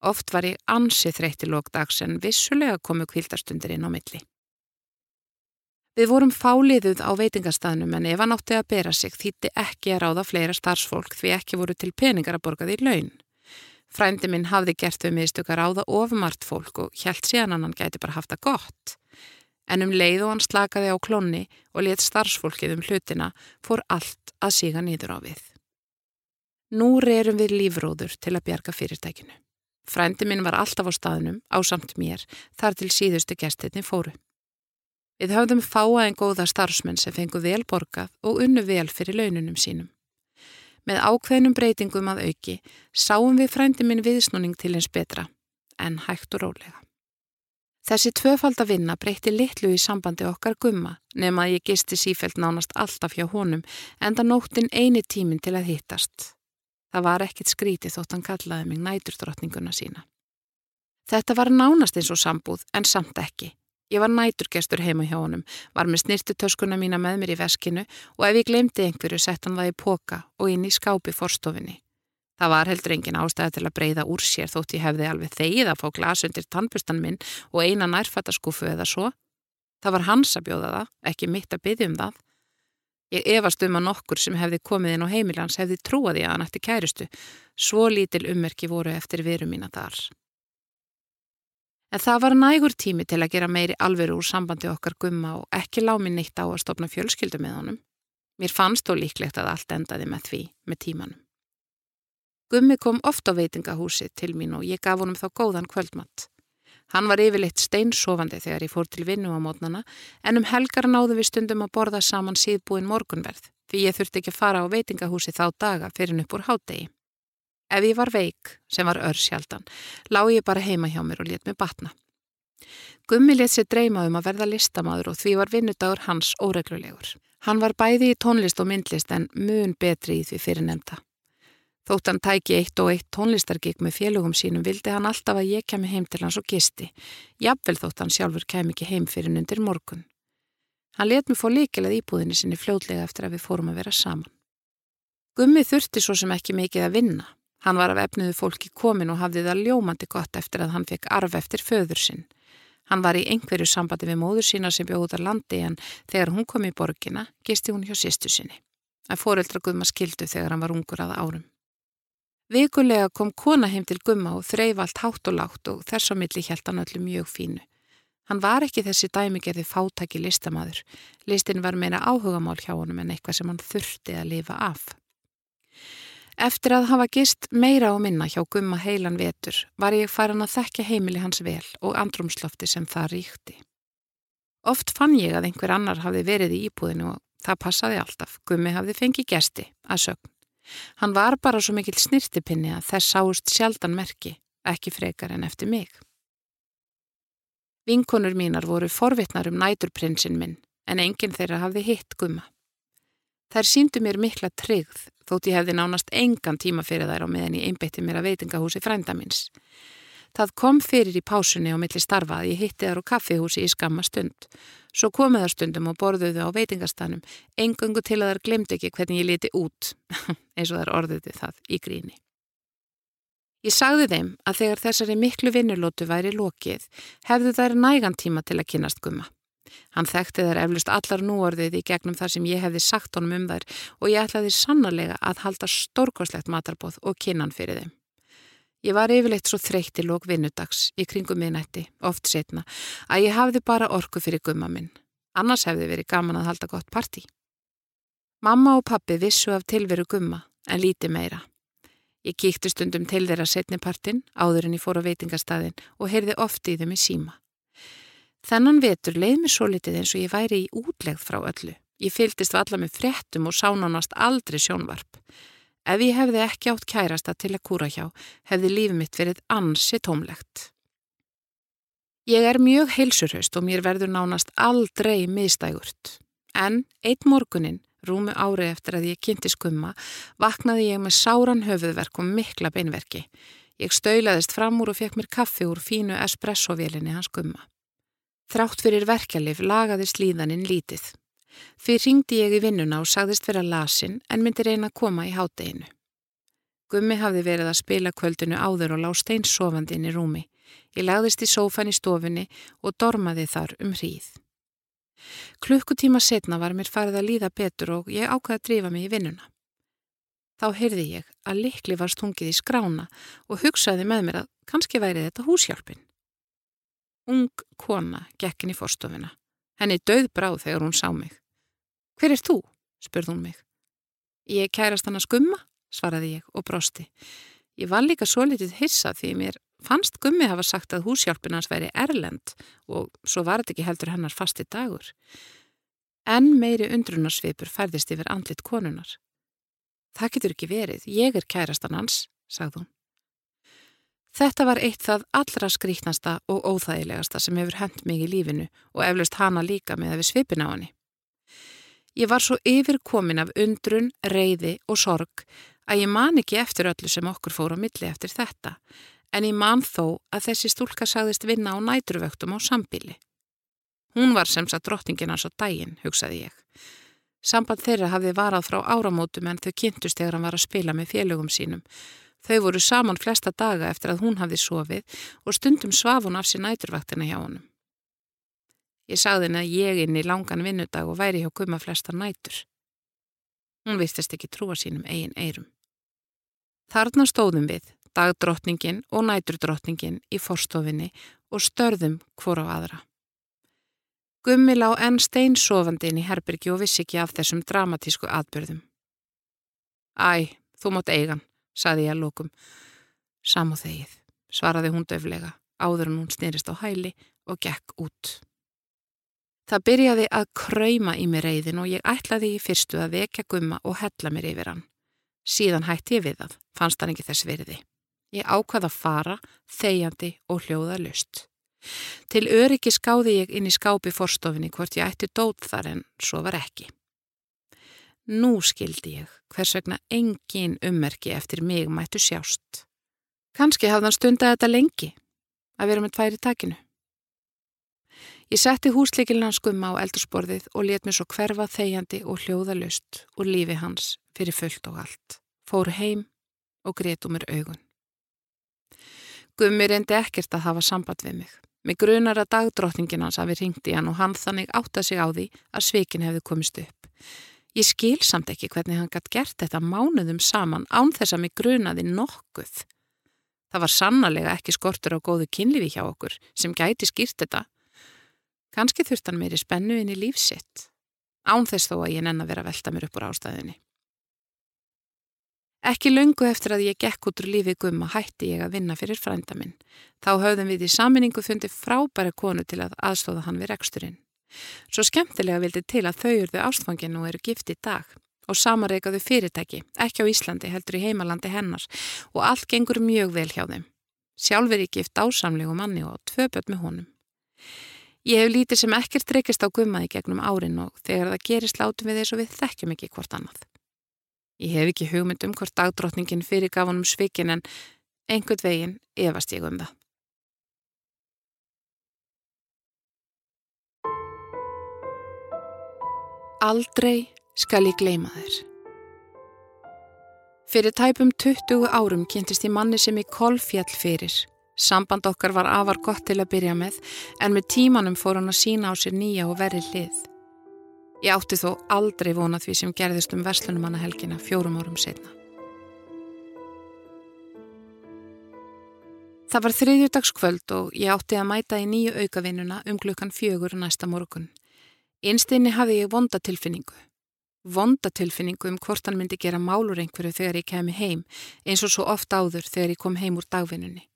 Oft var ég ansið þreytti lókdags en vissulega komu kvildarstundir inn á milli. Við vorum fáliðuð á veitingastafnum en ef hann átti að bera sig þýtti ekki að ráða fleira starfsfólk því ekki voru til peningar að borga því laun. Frændi minn hafði gert þau miðstök að ráða ofmart fólk og hjælt síðan hann gæti bara haft það gott. En um leið og hann slakaði á klonni og let starfsfólkið um hlutina fór allt að síga nýður á við. Nú rerum við lífróður til að bjarga fyrirtækinu. Frændi minn var alltaf á staðnum, á samt mér, þar til síðustu gestinni fóru. Við höfðum fáa en góða starfsmenn sem fengu vel borgað og unnu vel fyrir laununum sínum. Með ákveðnum breytingum að auki sáum við frændi minn viðsnúning til eins betra, en hægt og rólega. Þessi tvöfald að vinna breyti litlu í sambandi okkar gumma nema að ég gisti sífælt nánast alltaf hjá honum enda nóttin eini tímin til að hittast. Það var ekkit skrítið þótt hann kallaði mig næturdrottninguna sína. Þetta var nánast eins og sambúð en samt ekki. Ég var næturgestur heima hjá honum, var með snirtutöskuna mína með mér í veskinu og ef ég glemdi einhverju sett hann það í póka og inn í skápi forstofinni. Það var heldur engin ástæði til að breyða úr sér þótt ég hefði alveg þegið að fá glas undir tannbustan minn og eina nærfattaskúfu eða svo. Það var hans að bjóða það, ekki mitt að byggja um það. Ég efast um að nokkur sem hefði komið inn á heimilans hefði trúaði að hann ætti kærustu. Svo lítil ummerki voru eftir veru mína þar. En það var nægur tími til að gera meiri alveru úr sambandi okkar gumma og ekki lág mér neitt á að stopna fjölskyldu með honum. Mér fannst þó líklegt að allt endaði með því, með tímanum. Gummi kom ofta á veitingahúsið til mín og ég gaf honum þá góðan kvöldmatt. Hann var yfirleitt steinsofandi þegar ég fór til vinnu á mótnana en um helgar náðu við stundum að borða saman síðbúin morgunverð því ég þurfti ekki að fara á veitingahúsið þá daga fyrir upp úr hádegi. Ef ég var veik, sem var örsjaldan, lág ég bara heima hjá mér og let mig batna. Gummi let sér dreyma um að verða listamadur og því var vinnudagur hans óreglulegur. Hann var bæði í tónlist og myndlist en mun betri í því fyrir nefnda. Þótt hann tæki eitt og eitt tónlistargík með félögum sínum vildi hann alltaf að ég kemi heim til hans og gisti. Jafnvel þótt hann sjálfur kem ekki heim fyrir undir morgun. Hann let mér fá líkilað íbúðinni sinni fljóðlega eftir að við fórum að vera saman. Gummi þurfti svo sem ekki mikið að vinna. Hann var af efniðu fólki komin og hafði það ljómandi gott eftir að hann fekk arf eftir föður sinn. Hann var í einhverju sambandi við móður sína sem bjóð út af landi en þegar hún kom í borgina gisti hún hjá sýstu sinni. Það fóreldra Gumma skildu þegar hann var ungur að árum. Vikulega kom kona heim til Gumma og þreif allt hátt og látt og þess á milli held hann öllu mjög fínu. Hann var ekki þessi dæmigerði fátaki listamadur. Listin var meina áhugamál hjá honum en eitthvað sem hann þurfti að lifa af. Eftir að hafa gist meira og minna hjá gumma heilan vetur var ég farin að þekka heimili hans vel og andrumslofti sem það ríkti. Oft fann ég að einhver annar hafði verið í íbúðinu og það passaði alltaf. Gummi hafði fengið gesti að sögn. Hann var bara svo mikil snirtipinni að þess sáust sjaldan merki, ekki frekar en eftir mig. Vinkonur mínar voru forvittnar um næturprinsinn minn en enginn þeirra hafði hitt gumma. Þær síndu mér mikla tryggð þótt ég hefði nánast engan tíma fyrir þær á meðan ég einbeitti mér að veitingahúsi frænda minns. Það kom fyrir í pásunni og milli starfa að ég hitti þar á kaffihúsi í skamma stund. Svo komið þar stundum og borðuðu á veitingastanum, engungu til að þær glemdi ekki hvernig ég liti út, eins og þær orðuðu það í gríni. Ég sagði þeim að þegar þessari miklu vinnulótu væri lokið, hefðu þær nægan tíma til að kynast gumma. Hann þekkti þær eflust allar núorðið í gegnum þar sem ég hefði sagt honum um þær og ég ætlaði sannarlega að halda stórkoslegt matarbóð og kinnan fyrir þeim. Ég var yfirleitt svo þreytt í lók vinnudags í kringum minnætti, oft setna, að ég hafði bara orku fyrir gumma minn. Annars hefði verið gaman að halda gott parti. Mamma og pappi vissu af tilveru gumma, en líti meira. Ég kíkti stundum til þeirra setnipartin, áður en ég fór á veitingastæðin og heyrði oft í þeim í síma. Þennan vetur leið mér svo litið eins og ég væri í útlegð frá öllu. Ég fylgist valla með fréttum og sánánast aldrei sjónvarp. Ef ég hefði ekki átt kærasta til að kúra hjá, hefði lífið mitt verið ansi tómlegt. Ég er mjög heilsurhaust og mér verður nánast aldrei miðstægurt. En eitt morgunin, rúmu ári eftir að ég kynnti skumma, vaknaði ég með sáran höfuðverk og mikla beinverki. Ég stöylaðist fram úr og fekk mér kaffi úr fínu espressovélinni hans gumma. Þrátt fyrir verkjalið lagaði slíðaninn lítið. Fyrir ringdi ég í vinnuna og sagðist vera lasin en myndi reyna að koma í hátteginu. Gummi hafði verið að spila kvöldinu áður og lág steins sofandi inn í rúmi. Ég lagðist í sófan í stofunni og dormaði þar um hríð. Klukkutíma setna var mér farið að líða betur og ég ákvaði að drífa mig í vinnuna. Þá heyrði ég að likli var stungið í skrána og hugsaði með mér að kannski væri þetta húshjálpin. Ung kona gekkin í forstofina. Henni döð bráð þegar hún sá mig. Hver er þú? spurð hún mig. Ég kærast hann að skumma, svaraði ég og brosti. Ég var líka svo litið hissa því mér fannst gummi hafa sagt að húshjálpin hans væri erlend og svo var þetta ekki heldur hennar fasti dagur. En meiri undrunarsvipur færðist yfir andlit konunar. Það getur ekki verið, ég er kærastan hans, sagði hún. Þetta var eitt það allra skrítnasta og óþægilegasta sem hefur hend mig í lífinu og eflaust hana líka með að við svipin á henni. Ég var svo yfirkomin af undrun, reyði og sorg að ég man ekki eftir öllu sem okkur fór á milli eftir þetta, en ég man þó að þessi stúlka sagðist vinna á næturvöktum á sambíli. Hún var sem sagt drottingin hans á daginn, hugsaði ég. Samband þeirra hafði varað frá áramótum en þau kynntust þegar hann var að spila með félögum sínum. Þau voru saman flesta daga eftir að hún hafði sofið og stundum svaf hún af sér næturvaktina hjá honum. Ég sagði henni að ég inn í langan vinnudag og væri hjá gumma flesta nætur. Hún vistist ekki trúa sínum eigin eirum. Þarna stóðum við, dagdrottningin og næturdrottningin í forstofinni og störðum hvora á aðra. Gummi lá enn steinsofandi inn í herbyrgi og vissi ekki af þessum dramatísku atbyrðum. Æ, þú mátt eigan, saði ég að lókum. Sam og þegið, svaraði hún döflega, áður en hún snýrist á hæli og gekk út. Það byrjaði að krauma í mér reyðin og ég ætlaði í fyrstu að vekja gumma og hella mér yfir hann. Síðan hætti ég við það, fannst hann ekki þess virði. Ég ákvaða að fara, þegjandi og hljóða lust. Til öryggi skáði ég inn í skápi forstofinni hvort ég ætti dót þar en svo var ekki. Nú skildi ég hvers vegna engin ummerki eftir mig mættu sjást. Kanski hafði hann stundað þetta lengi að vera með tvær í takinu. Ég setti húsleikilin hans skumma á eldursporðið og let mér svo hverfa þegjandi og hljóða lust úr lífi hans fyrir fullt og allt. Fór heim og gretu mér augun. Gummi reyndi ekkert að hafa samband við mig. Mig grunar að dagdrottningin hans hafi ringt í hann og hann þannig átta sig á því að sveikin hefði komist upp. Ég skil samt ekki hvernig hann gætt gert þetta mánuðum saman án þess að mig grunaði nokkuð. Það var sannlega ekki skortur á góðu kynlifi hjá okkur sem gæti skýrt þetta. Kanski þurft hann meiri spennu inn í lífsitt. Án þess þó að ég nenn að vera að velta mér upp úr ástæðinni. Ekki lungu eftir að ég gekk út úr lífið gumma hætti ég að vinna fyrir frænda minn. Þá höfðum við í saminningu fundið frábæra konu til að aðstóða hann við reksturinn. Svo skemmtilega vildi til að þau urðu ástfangin og eru gift í dag og samarreikaðu fyrirtæki, ekki á Íslandi heldur í heimalandi hennar og allt gengur mjög vel hjá þeim. Sjálfur ég gift ásamlegu manni og tvöböld með honum. Ég hef lítið sem ekkert reykist á gummaði gegnum árin og þegar það gerist látum við þess og við þekkjum ekki hvort annað. Ég hef ekki hugmynd um hvort dagdrottningin fyrir gaf honum svikin en einhvern veginn efast ég um það. Aldrei skal ég gleima þér. Fyrir tæpum 20 árum kynntist ég manni sem ég kolfjall fyrir. Samband okkar var afar gott til að byrja með en með tímanum fór hann að sína á sér nýja og verri hlið. Ég átti þó aldrei vona því sem gerðist um Veslunumannahelgina fjórum árum setna. Það var þriðjúdagskvöld og ég átti að mæta í nýju aukavinnuna um klukkan fjögur næsta morgun. Einstinni hafði ég vondatilfinningu. Vondatilfinningu um hvort hann myndi gera málur einhverju þegar ég kemi heim eins og svo oft áður þegar ég kom heim úr dagvinnunni.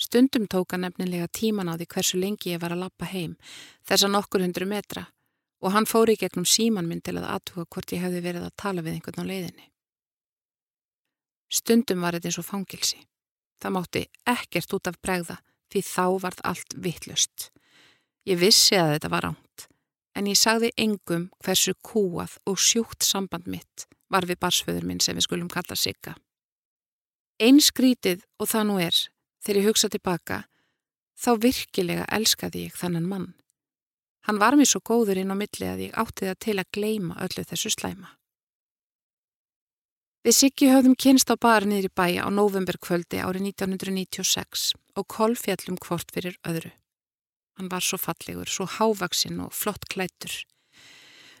Stundum tóka nefnilega tíman á því hversu lengi ég var að lappa heim, þess að nokkur hundru metra og hann fóri í gegnum síman minn til að aðtuga hvort ég hefði verið að tala við einhvern á leiðinni. Stundum var þetta eins og fangilsi. Það mátti ekkert út af bregða því þá varð allt vittlust. Ég vissi að þetta var ánt, en ég sagði engum hversu kúað og sjúkt samband mitt var við barsföður minn sem við skulum kalla sigga. Einskrítið og það nú er, þegar ég hugsa tilbaka, þá virkilega elskaði ég þannan mann. Hann var mér svo góður inn á milli að ég átti það til að gleima öllu þessu slæma. Við Siggi höfðum kynst á bar niður í bæja á novemberkvöldi árið 1996 og kolfjallum hvort fyrir öðru. Hann var svo fallegur, svo hávaksinn og flott klættur.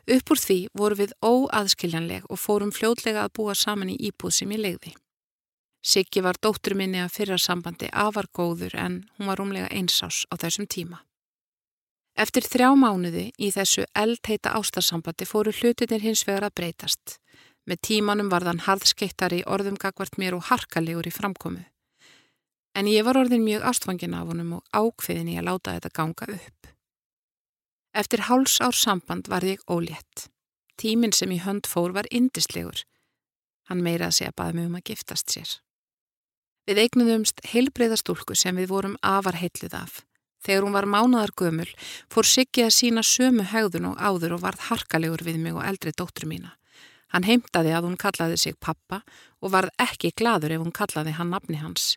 Upp úr því voru við óaðskiljanleg og fórum fljóðlega að búa saman í íbúð sem ég legði. Siggi var dóttur minni að fyrra sambandi afar góður en hún var rúmlega einsás á þessum tíma. Eftir þrjá mánuði í þessu eldheita ástarsambandi fóru hlutinir hins vegar að breytast. Með tímanum var þann harðskeittari orðum gagvart mér og harkalegur í framkomu. En ég var orðin mjög ástfangin af honum og ákveðin í að láta þetta ganga upp. Eftir háls ár samband var ég ólétt. Tíminn sem í hönd fór var indislegur. Hann meira að segja baði mig um að giftast sér. Við eignuðumst heilbreyðastúlku sem við vorum afar heitluð af. Þegar hún var mánaðar gömul fór Siggi að sína sömu hegðun og áður og varð harkalegur við mig og eldri dóttur mína. Hann heimtaði að hún kallaði sig pappa og varð ekki gladur ef hún kallaði hann nafni hans.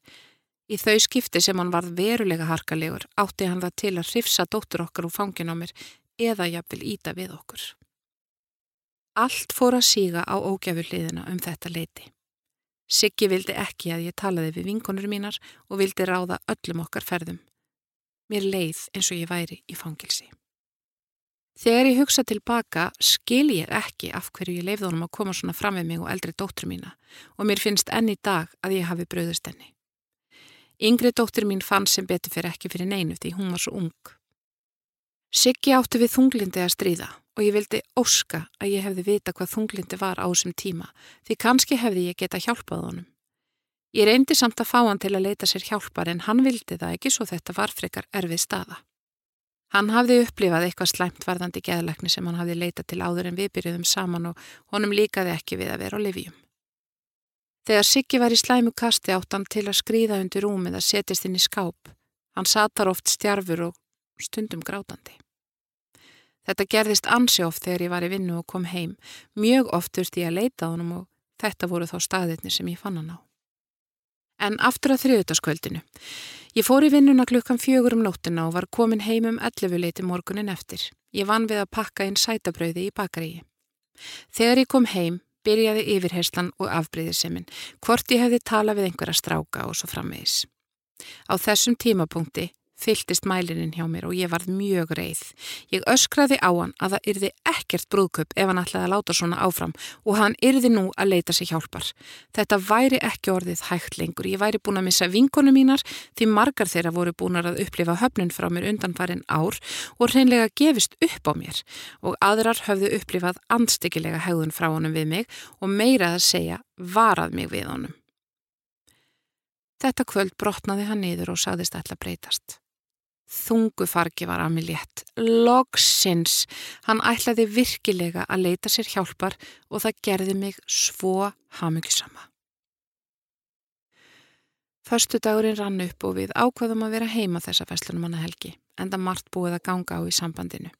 Í þau skipti sem hann varð verulega harkalegur átti hann það til að hrifsa dóttur okkar úr fangin á mér eða jafnvel íta við okkur. Allt fór að síga á ógjafurliðina um þetta leiti. Siggi vildi ekki að ég talaði við vinkonur mínar og vildi ráða öllum okkar ferðum. Mér leið eins og ég væri í fangilsi. Þegar ég hugsa tilbaka skil ég ekki af hverju ég leifði honum að koma svona fram við mig og eldri dóttur mína og mér finnst enn í dag að ég hafi bröðust enni. Yngri dóttir mín fann sem betur fyrir ekki fyrir neinu því hún var svo ung. Siggi átti við þunglindi að stríða og ég vildi óska að ég hefði vita hvað þunglindi var á þessum tíma því kannski hefði ég geta hjálpað honum. Ég reyndi samt að fá hann til að leita sér hjálpar en hann vildi það ekki svo þetta var frekar erfið staða. Hann hafði upplifað eitthvað slæmt varðandi geðlekni sem hann hafði leita til áður en við byrjuðum saman og honum líkaði ekki við að vera á livjum. Þegar Siggi var í slæmu kasti átt hann til að skrýða undir rúmið að setjast inn í skáp. Hann satar oft stjarfur og stundum grátandi. Þetta gerðist ansi oft þegar ég var í vinnu og kom heim. Mjög oft þurfti ég að leita á hann og þetta voru þá staðirni sem ég fann hann á. En aftur að þriðutaskvöldinu. Ég fór í vinnuna klukkan fjögur um nóttina og var komin heim um 11 leiti morgunin eftir. Ég vann við að pakka inn sætabröði í bakaríi. Þegar ég kom heim byrjaði yfirherslan og afbreyðiseminn, hvort ég hefði talað við einhverja stráka og svo framvegis. Á þessum tímapunkti fylltist mælinin hjá mér og ég varð mjög reið. Ég öskraði á hann að það yrði ekkert brúðköp ef hann ætlaði að láta svona áfram og hann yrði nú að leita sig hjálpar. Þetta væri ekki orðið hægt lengur. Ég væri búin að missa vinkonu mínar því margar þeirra voru búin að upplifa höfnun frá mér undan farin ár og hreinlega gefist upp á mér og aðrar höfðu upplifað andstyggilega hegðun frá honum við mig og meira að segja varað mig við honum. Þetta kvöld brotnaði hann niður og sagðist ætla að breytast. Þungufargi var að mig létt. Logsins. Hann ætlaði virkilega að leita sér hjálpar og það gerði mig svo hamugissama. Förstu dagurinn rann upp og við ákvaðum að vera heima þessa festlunum hana helgi, enda margt búið að ganga á í sambandinu.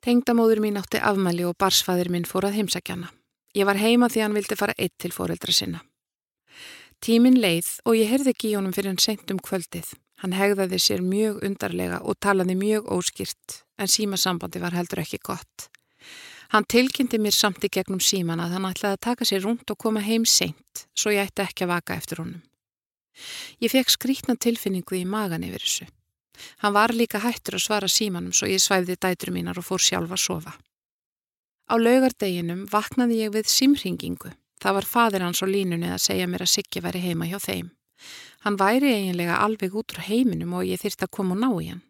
Tengdamóður mín átti afmæli og barsfæðir minn fór að heimsækjana. Ég var heima því hann vildi fara eitt til fóreldra sinna. Tímin leið og ég heyrði ekki í honum fyrir en sent um kvöldið. Hann hegðaði sér mjög undarlega og talaði mjög óskýrt en símasambandi var heldur ekki gott. Hann tilkynnti mér samt í gegnum síman að hann ætlaði að taka sér rúnd og koma heim seint svo ég ætti ekki að vaka eftir honum. Ég fekk skrítna tilfinningu í magan yfir þessu. Hann var líka hættur að svara símanum svo ég svæfði dætru mínar og fór sjálfa að sofa. Á laugardeginum vaknaði ég við simringingu. Það var fadir hans á línunni að segja mér að Siggi væri heima hjá þeim. Hann væri eiginlega alveg út frá heiminum og ég þyrst að koma og ná í hann.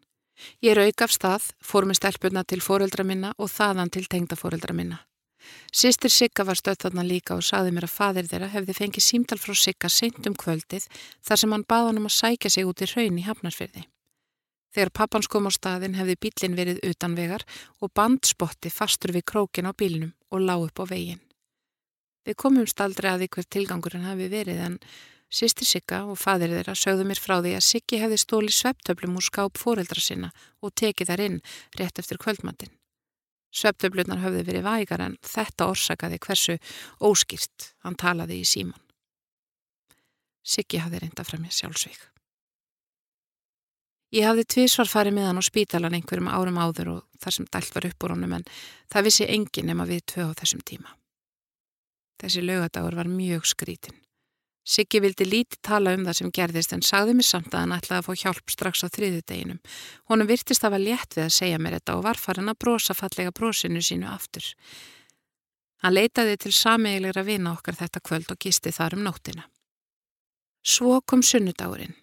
Ég rauk af stað, fór með stelpuna til fóreldra minna og þaðan til tengda fóreldra minna. Sistir Sigga var stöð þarna líka og saði mér að fadir þeirra hefði fengið símtal frá Sigga seint um kvöldið þar sem hann baða hann um að sækja sig út í raun í hafnarsfyrði. Þegar pappans kom á staðin hefði bílinn verið utan vegar og bandspotti fastur við krókin á bílinum og lág upp á veginn. Við komumst aldrei að því hver tilgangurinn hafi verið en Sýsti Sigga og fadir þeirra sögðu mér frá því að Siggi hefði stóli svepptöflum úr skáp fóreldra sinna og tekið þar inn rétt eftir kvöldmattin. Svepptöflunar höfði verið vægar en þetta orsakaði hversu óskýrt hann talaði í síman. Siggi hafði reynda frá mér sjálfsvík. Ég hafði tvísvar farið með hann á spítalan einhverjum árum áður og þar sem dælt var upp úr honum en það vissi engin nema við tvö á þessum tíma. Þessi lögadagur var mjög skrítin. Siggi vildi lítið tala um það sem gerðist en sagði mér samt að hann ætlaði að fá hjálp strax á þriðu deginum. Honum virtist að var létt við að segja mér þetta og var farin að brosa fallega brosinu sínu aftur. Hann leitaði til sameigilegra vina okkar þetta kvöld og gisti þar um nóttina. Svo kom sunnudagurinn.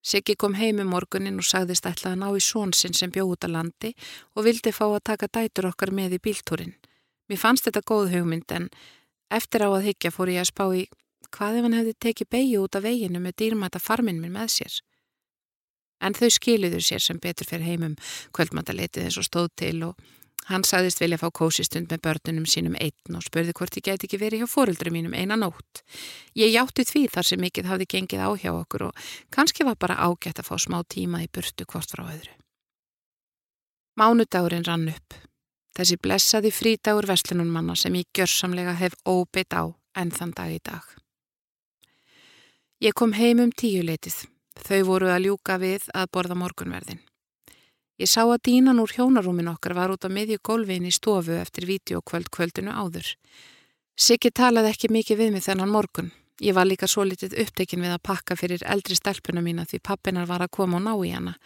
Siggi kom heim um morgunin og sagðist ætla að ná í svonsinn sem bjóð út að landi og vildi fá að taka dætur okkar með í bíltúrin. Mér fannst þetta góð hugmynd en eftir á að higgja fór ég að spá í hvað ef hann hefði tekið beigju út af veginu með dýrmæta farminn minn með sér. En þau skiliður sér sem betur fyrir heimum kvöldmæntaleitið eins og stóð til og Hann sagðist vilja fá kósistund með börnunum sínum einn og spurði hvort ég gæti ekki verið hjá fóruldri mínum eina nótt. Ég játti því þar sem mikið hafði gengið á hjá okkur og kannski var bara ágætt að fá smá tíma í burtu hvort frá öðru. Mánudagurinn rann upp. Þessi blessaði frídagur vestlunum manna sem ég gjörsamlega hef óbytt á enn þann dag í dag. Ég kom heim um tíuleitið. Þau voru að ljúka við að borða morgunverðin. Ég sá að dínan úr hjónarúmin okkar var út á miðju gólfin í stofu eftir vídeokvöld kvöldinu áður. Siggi talaði ekki mikið við mig þennan morgun. Ég var líka svo litið upptekinn við að pakka fyrir eldri stelpuna mína því pappinar var að koma og ná í hana.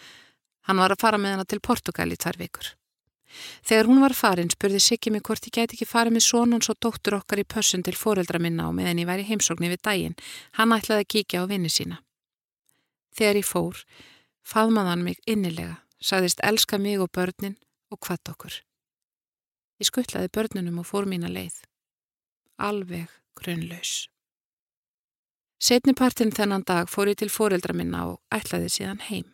Hann var að fara með hana til Portugal í tvær vikur. Þegar hún var farin spurði Siggi mig hvort ég gæti ekki farið með sonans og dóttur okkar í pössun til foreldra minna og meðan ég væri heimsóknir við daginn. Hann ætlaði að kíkja á vinni sína. Þegar ég fór, faðmaðan mig innilega saðist elska mig og börnin og hvað okkur. Ég skuttlaði börnunum og fór mína leið. Alveg grunlaus. Setnipartin þennan dag fór ég til fóreldra minna og ætlaði síðan heim.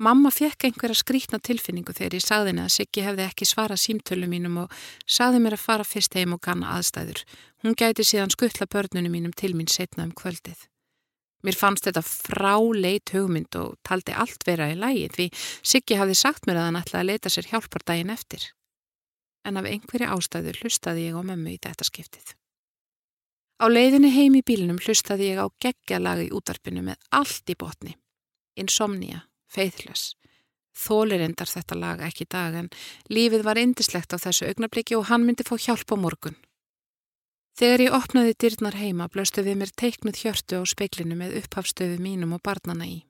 Mamma fekk einhverja skrítna tilfinningu þegar ég sagði henni að Siggi hefði ekki svarað símtölu mínum og sagði mér að fara fyrst heim og ganna aðstæður. Hún gæti síðan skuttla börnunum mínum til mín setna um kvöldið. Mér fannst þetta fráleit hugmynd og taldi allt vera í lægi því Siggi hafði sagt mér að hann ætlaði að leita sér hjálpar daginn eftir. En af einhverju ástæðu hlustaði ég á mömmu í þetta skiptið. Á leiðinni heim í bílinum hlustaði ég á geggjalagi útarpinu með allt í botni. Insomnia, faithless. Þólir endar þetta lag ekki dag en lífið var indislegt á þessu augnabliki og hann myndi fá hjálp á morgun. Þegar ég opnaði dyrnar heima blöstu við mér teiknuð hjörtu á speiklinu með upphafstöfu mínum og barnana í.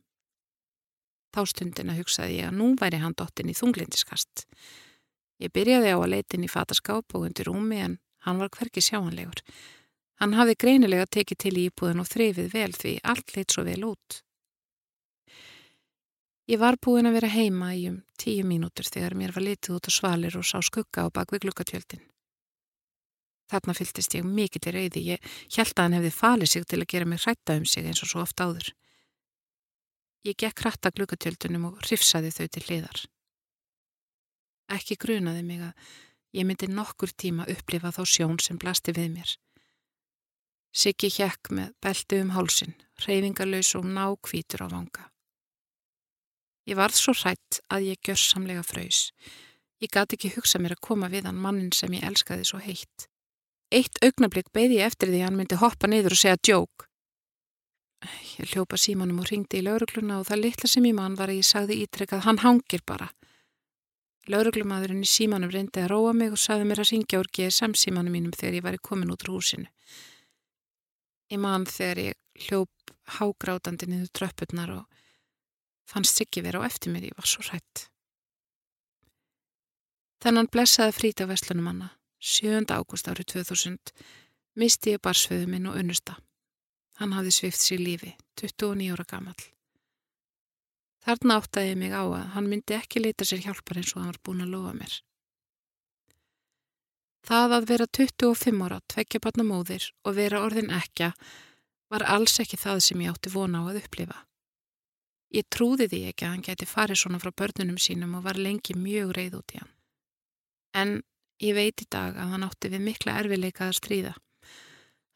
Þá stundina hugsaði ég að nú væri hann dottin í þunglindiskast. Ég byrjaði á að leitin í fataskáp og undir rúmi en hann var hverki sjáanlegur. Hann hafði greinilega tekið til í íbúðin og þreyfið vel því allt leitt svo vel út. Ég var búin að vera heima í um tíu mínútur þegar mér var litið út á svalir og sá skugga á bakvið glukkatjöldin. Þarna fylgtist ég mikill í reyði. Ég held að hann hefði falið sig til að gera mig hrætta um sig eins og svo oft áður. Ég gekk hratta glukatjöldunum og hrifsaði þau til hliðar. Ekki grunaði mig að ég myndi nokkur tíma upplifa þá sjón sem blasti við mér. Siggi hjekk með belti um hálsin, reyfingarlaus og nákvítur á vanga. Ég varð svo hrætt að ég gjör samlega fröys. Ég gati ekki hugsa mér að koma við hann mannin sem ég elskaði svo heitt. Eitt augnablík beði ég eftir því hann myndi hoppa niður og segja djók. Ég hljópa símanum og ringdi í laurugluna og það litla sem ég mann var að ég sagði ítrekkað hann hangir bara. Lauruglumadurinn í símanum reyndi að róa mig og sagði mér að ringja úr GSM símanum mínum þegar ég væri komin út úr húsinu. Ég mann þegar ég hljóp hágrátandi niður tröppurnar og fannst ekki vera á eftir mér, ég var svo rætt. Þennan blessaði frítið á vestlunum manna. 7. ágúst árið 2000 misti ég barsföðu minn og unnusta. Hann hafði svift sér lífi, 29 ára gammal. Þarna áttaði ég mig á að hann myndi ekki leita sér hjálpar eins og hann var búin að lofa mér. Það að vera 25 ára, tveggja barna móðir og vera orðin ekja var alls ekki það sem ég átti vona á að upplifa. Ég trúði því ekki að hann geti farið svona frá börnunum sínum og var lengi mjög reyð út í hann. En Ég veit í dag að hann átti við mikla erfileika að stríða.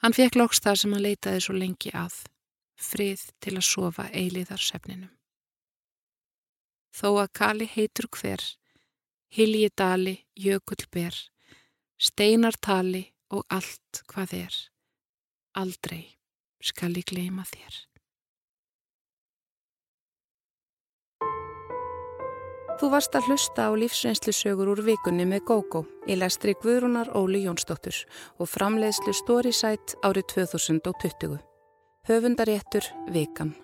Hann fekk loks það sem hann leitaði svo lengi að, frið til að sofa eiliðar sefninum. Þó að Kali heitur hver, hilji dali, jökull ber, steinar tali og allt hvað er. Aldrei skal ég gleima þér. Þú varst að hlusta á lífsreynslusögur úr vikunni með GóGó í lestri Guðrúnar Óli Jónsdóttur og framleiðslu Storysight árið 2020. Höfundaréttur Vikan.